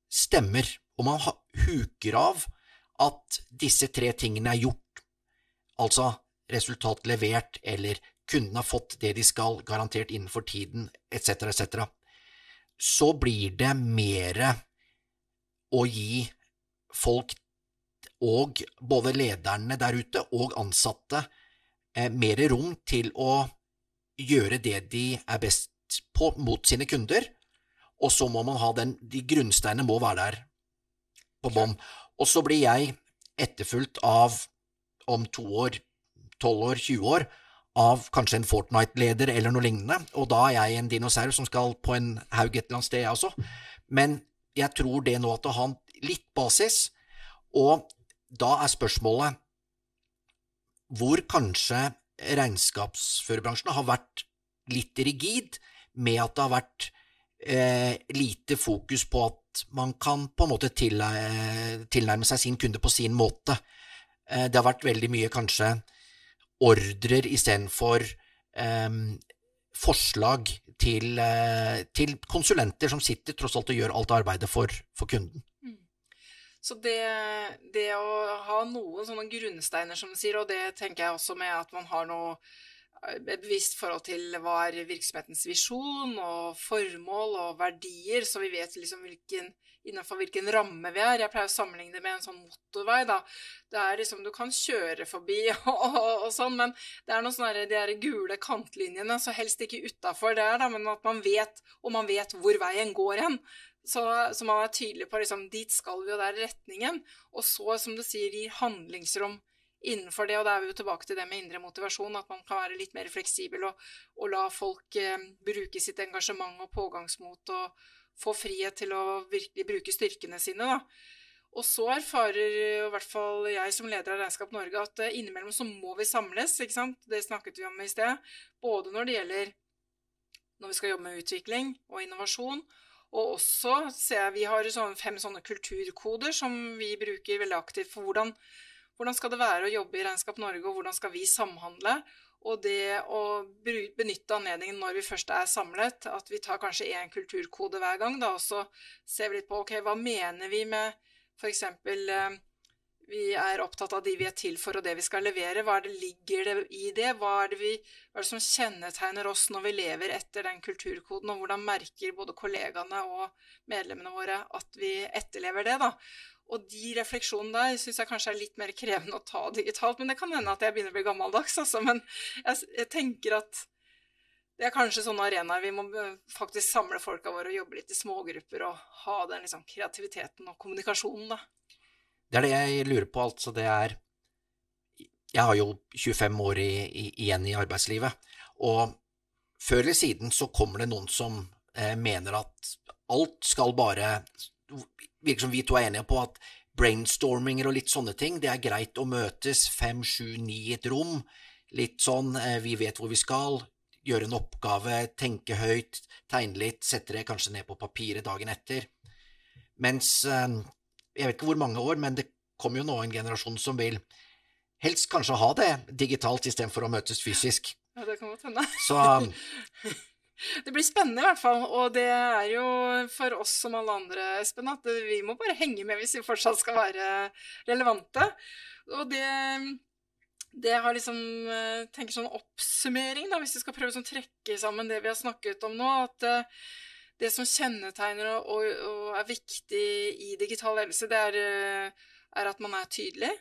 stemmer, og man huker av at disse tre tingene er gjort, altså resultat levert eller kunden har fått det de skal, garantert innenfor tiden, etc., etc., så blir det mer å gi folk og både lederne der ute og ansatte eh, mer rom til å gjøre det de er best på mot sine kunder, og så må man ha den De grunnsteinene må være der på bånn. Og så blir jeg etterfulgt av, om to år, tolv år, 20 år, av kanskje en Fortnite-leder eller noe lignende, og da er jeg en dinosaur som skal på en haug et eller annet sted, jeg også. Men jeg tror det nå at det har litt basis, og da er spørsmålet hvor kanskje regnskapsførerbransjen har vært litt rigid med at det har vært eh, lite fokus på at man kan på en måte tilnærme seg sin kunde på sin måte. Eh, det har vært veldig mye kanskje ordrer istedenfor eh, forslag til, eh, til, konsulenter som sitter tross alt og gjør alt arbeidet for, for kunden. Mm. Så det, det, å ha noen sånne grunnsteiner, som du sier, og det tenker jeg også med at man har noe et eh, bevisst forhold til hva er virksomhetens visjon og formål og verdier, så vi vet liksom hvilken, innenfor hvilken ramme vi er. Jeg pleier å sammenligne det med en sånn motorvei. da. Det er liksom, Du kan kjøre forbi <laughs> og, og, og sånn, men det er noen sånne de der gule kantlinjene, så helst ikke utafor der, da, men at man vet, og man vet hvor veien går hen. Så, så man er tydelig på liksom, dit skal vi, og der er retningen. Og så, som du sier, gir handlingsrom innenfor det, og da er vi jo tilbake til det med indre motivasjon, at man kan være litt mer fleksibel og, og la folk eh, bruke sitt engasjement og pågangsmot og få frihet til å virkelig bruke styrkene sine. da. Og så erfarer i hvert fall jeg som leder av Regnskap Norge at eh, innimellom så må vi samles, ikke sant. Det snakket vi om i sted. Både når det gjelder når vi skal jobbe med utvikling og innovasjon, og også ser jeg vi har sånne fem sånne kulturkoder som vi bruker veldig aktivt for hvordan hvordan skal det være å jobbe i Regnskap Norge, og hvordan skal vi samhandle? Og det å benytte anledningen når vi først er samlet, at vi tar kanskje én kulturkode hver gang, da, og så ser vi litt på ok, hva mener vi med f.eks. Eh, vi er opptatt av de vi er til for, og det vi skal levere. Hva er det ligger det i det? Hva er det, vi, hva er det som kjennetegner oss når vi lever etter den kulturkoden, og hvordan merker både kollegaene og medlemmene våre at vi etterlever det? da? Og de refleksjonene der syns jeg kanskje er litt mer krevende å ta digitalt. Men det kan hende at jeg begynner å bli gammeldags, altså. Men jeg, jeg tenker at det er kanskje sånne arenaer vi må faktisk samle folka våre og jobbe litt i smågrupper og ha den liksom, kreativiteten og kommunikasjonen, da. Det er det jeg lurer på, altså. Det er Jeg har jo 25 år i, i, igjen i arbeidslivet, og før eller siden så kommer det noen som eh, mener at alt skal bare Virker som vi to er enige på at brainstorminger og litt sånne ting, det er greit å møtes fem, sju, ni i et rom. Litt sånn eh, vi vet hvor vi skal, gjøre en oppgave, tenke høyt, tegne litt, sette det kanskje ned på papiret dagen etter. Mens eh, jeg vet ikke hvor mange år, men det kommer jo nå en generasjon som vil helst kanskje ha det digitalt istedenfor å møtes fysisk. Ja, det kan godt hende. Så <laughs> Det blir spennende i hvert fall, og det er jo for oss som alle andre, Espen, at vi må bare henge med hvis vi fortsatt skal være relevante. Og det, det har liksom tenker sånn oppsummering, da, hvis vi skal prøve å sånn trekke sammen det vi har snakket om nå, at det som kjennetegner og, og er viktig i digital ledelse, det er, er, at man er tydelig.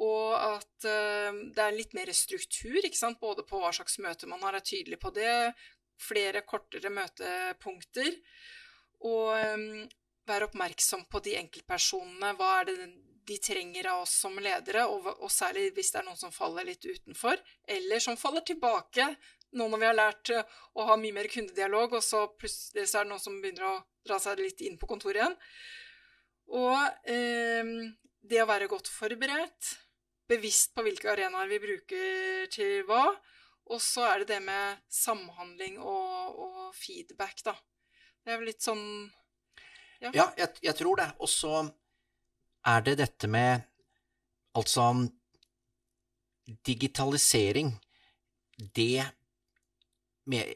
Og at det er litt mer struktur, både på hva slags møte man har, er tydelig på det, flere kortere møtepunkter. Og um, være oppmerksom på de enkeltpersonene. Hva er det de trenger av oss som ledere, og, særlig hvis det er noen som faller litt utenfor, eller som faller tilbake. Nå når vi har lært å ha mye mer kundedialog, og så plutselig så er det noen som begynner å dra seg litt inn på kontoret igjen. Og eh, det å være godt forberedt, bevisst på hvilke arenaer vi bruker til hva, og så er det det med samhandling og, og feedback, da. Det er vel litt sånn Ja, ja jeg, jeg, tror det. Og så er det dette med Altså Digitalisering, det med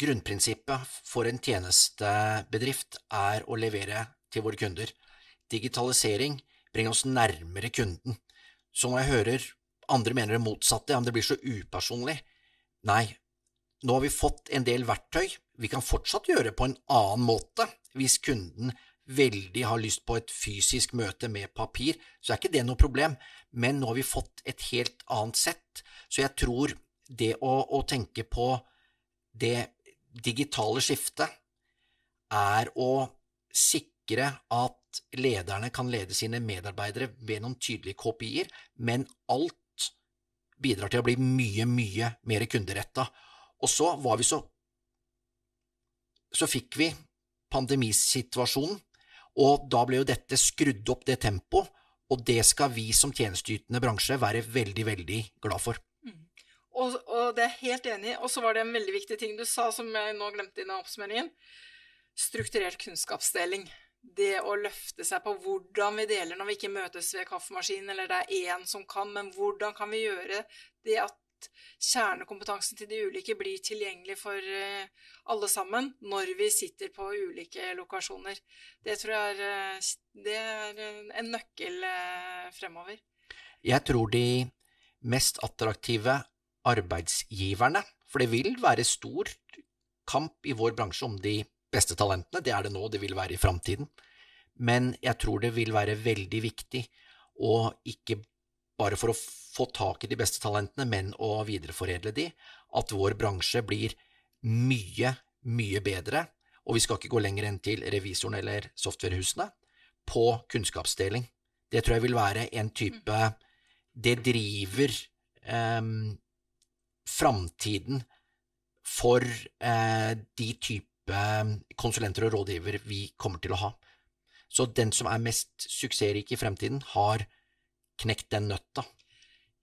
Grunnprinsippet for en tjenestebedrift er å levere til våre kunder. Digitalisering bringer oss nærmere kunden. Så når jeg hører andre mener det motsatte, ja, men det blir så upersonlig. Nei, nå har vi fått en del verktøy, vi kan fortsatt gjøre på en annen måte. Hvis kunden veldig har lyst på et fysisk møte med papir, så er ikke det noe problem, men nå har vi fått et helt annet sett. Så jeg tror det å, å tenke på det digitale skiftet er å sikre at lederne kan lede sine medarbeidere ved noen tydelige KPI-er, men alt bidrar til å bli mye, mye mer kunderetta. Og så var vi så Så fikk vi pandemisituasjonen, og da ble jo dette skrudd opp, det tempoet, og det skal vi som tjenesteytende bransje være veldig, veldig glad for. Mm. Og, og, det er jeg helt enig i. Og så var det en veldig viktig ting du sa, som jeg nå glemte i den oppsummeringen. Strukturert kunnskapsdeling det å løfte seg på hvordan vi deler når vi ikke møtes ved kaffemaskinen, eller det er én som kan, men hvordan kan vi gjøre det at kjernekompetansen til de ulike blir tilgjengelig for eh, alle sammen når vi sitter på ulike lokasjoner. Det tror jeg er, eh, det er en nøkkel eh, fremover. Jeg tror de mest attraktive arbeidsgiverne, for det vil være stor kamp i vår bransje om de beste talentene. Det er det nå, det vil være i framtiden. Men jeg tror det vil være veldig viktig å ikke bare for å få tak i de beste talentene, men å videreforedle de, at vår bransje blir mye, mye bedre, og vi skal ikke gå lenger enn til revisoren eller softwarehusene, på kunnskapsdeling. Det tror jeg vil være en type Det driver eh, framtiden for eh, de type konsulenter og rådgiver vi kommer til å ha. Så den som er mest suksessrik i fremtiden, har knekt den nøtta.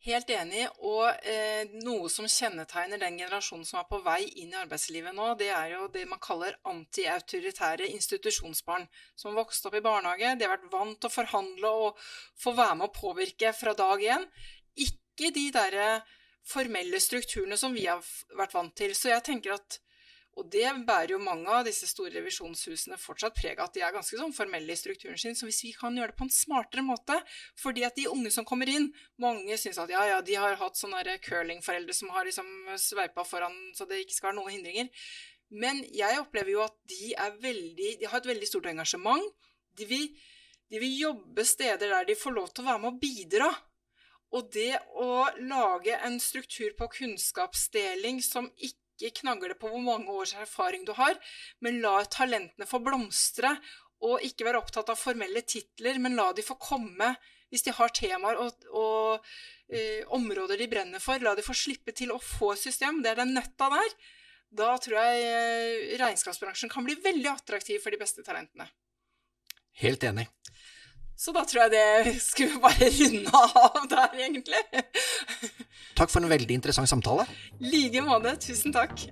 Helt enig, og eh, noe som kjennetegner den generasjonen som er på vei inn i arbeidslivet nå, det er jo det man kaller antiautoritære institusjonsbarn, som vokste opp i barnehage. De har vært vant til å forhandle og få være med å påvirke fra dag én. Ikke de derre formelle strukturene som vi har vært vant til. Så jeg tenker at Og det bærer jo mange av disse store revisjonshusene fortsatt preg av at de er ganske sånn formelle i strukturen sin. Så hvis vi kan gjøre det på en smartere måte Fordi at de unge som kommer inn, mange syns at ja, ja, de har hatt sånne curlingforeldre som har liksom sveipa foran så det ikke skal være noen hindringer. Men jeg opplever jo at de er veldig De har et veldig stort engasjement. De vil, de vil jobbe steder der de får lov til å være med og bidra. Og det å lage en struktur på kunnskapsdeling som ikke ikke knagle på hvor mange års erfaring du har, men la talentene få blomstre. Og ikke være opptatt av formelle titler, men la de få komme hvis de har temaer og, og eh, områder de brenner for. La de få slippe til å få system. Det er den nøtta der. Da tror jeg eh, regnskapsbransjen kan bli veldig attraktiv for de beste talentene. Helt enig. Så da tror jeg det skulle bare runde av der, egentlig. Takk for en veldig interessant samtale. I like måte. Tusen takk.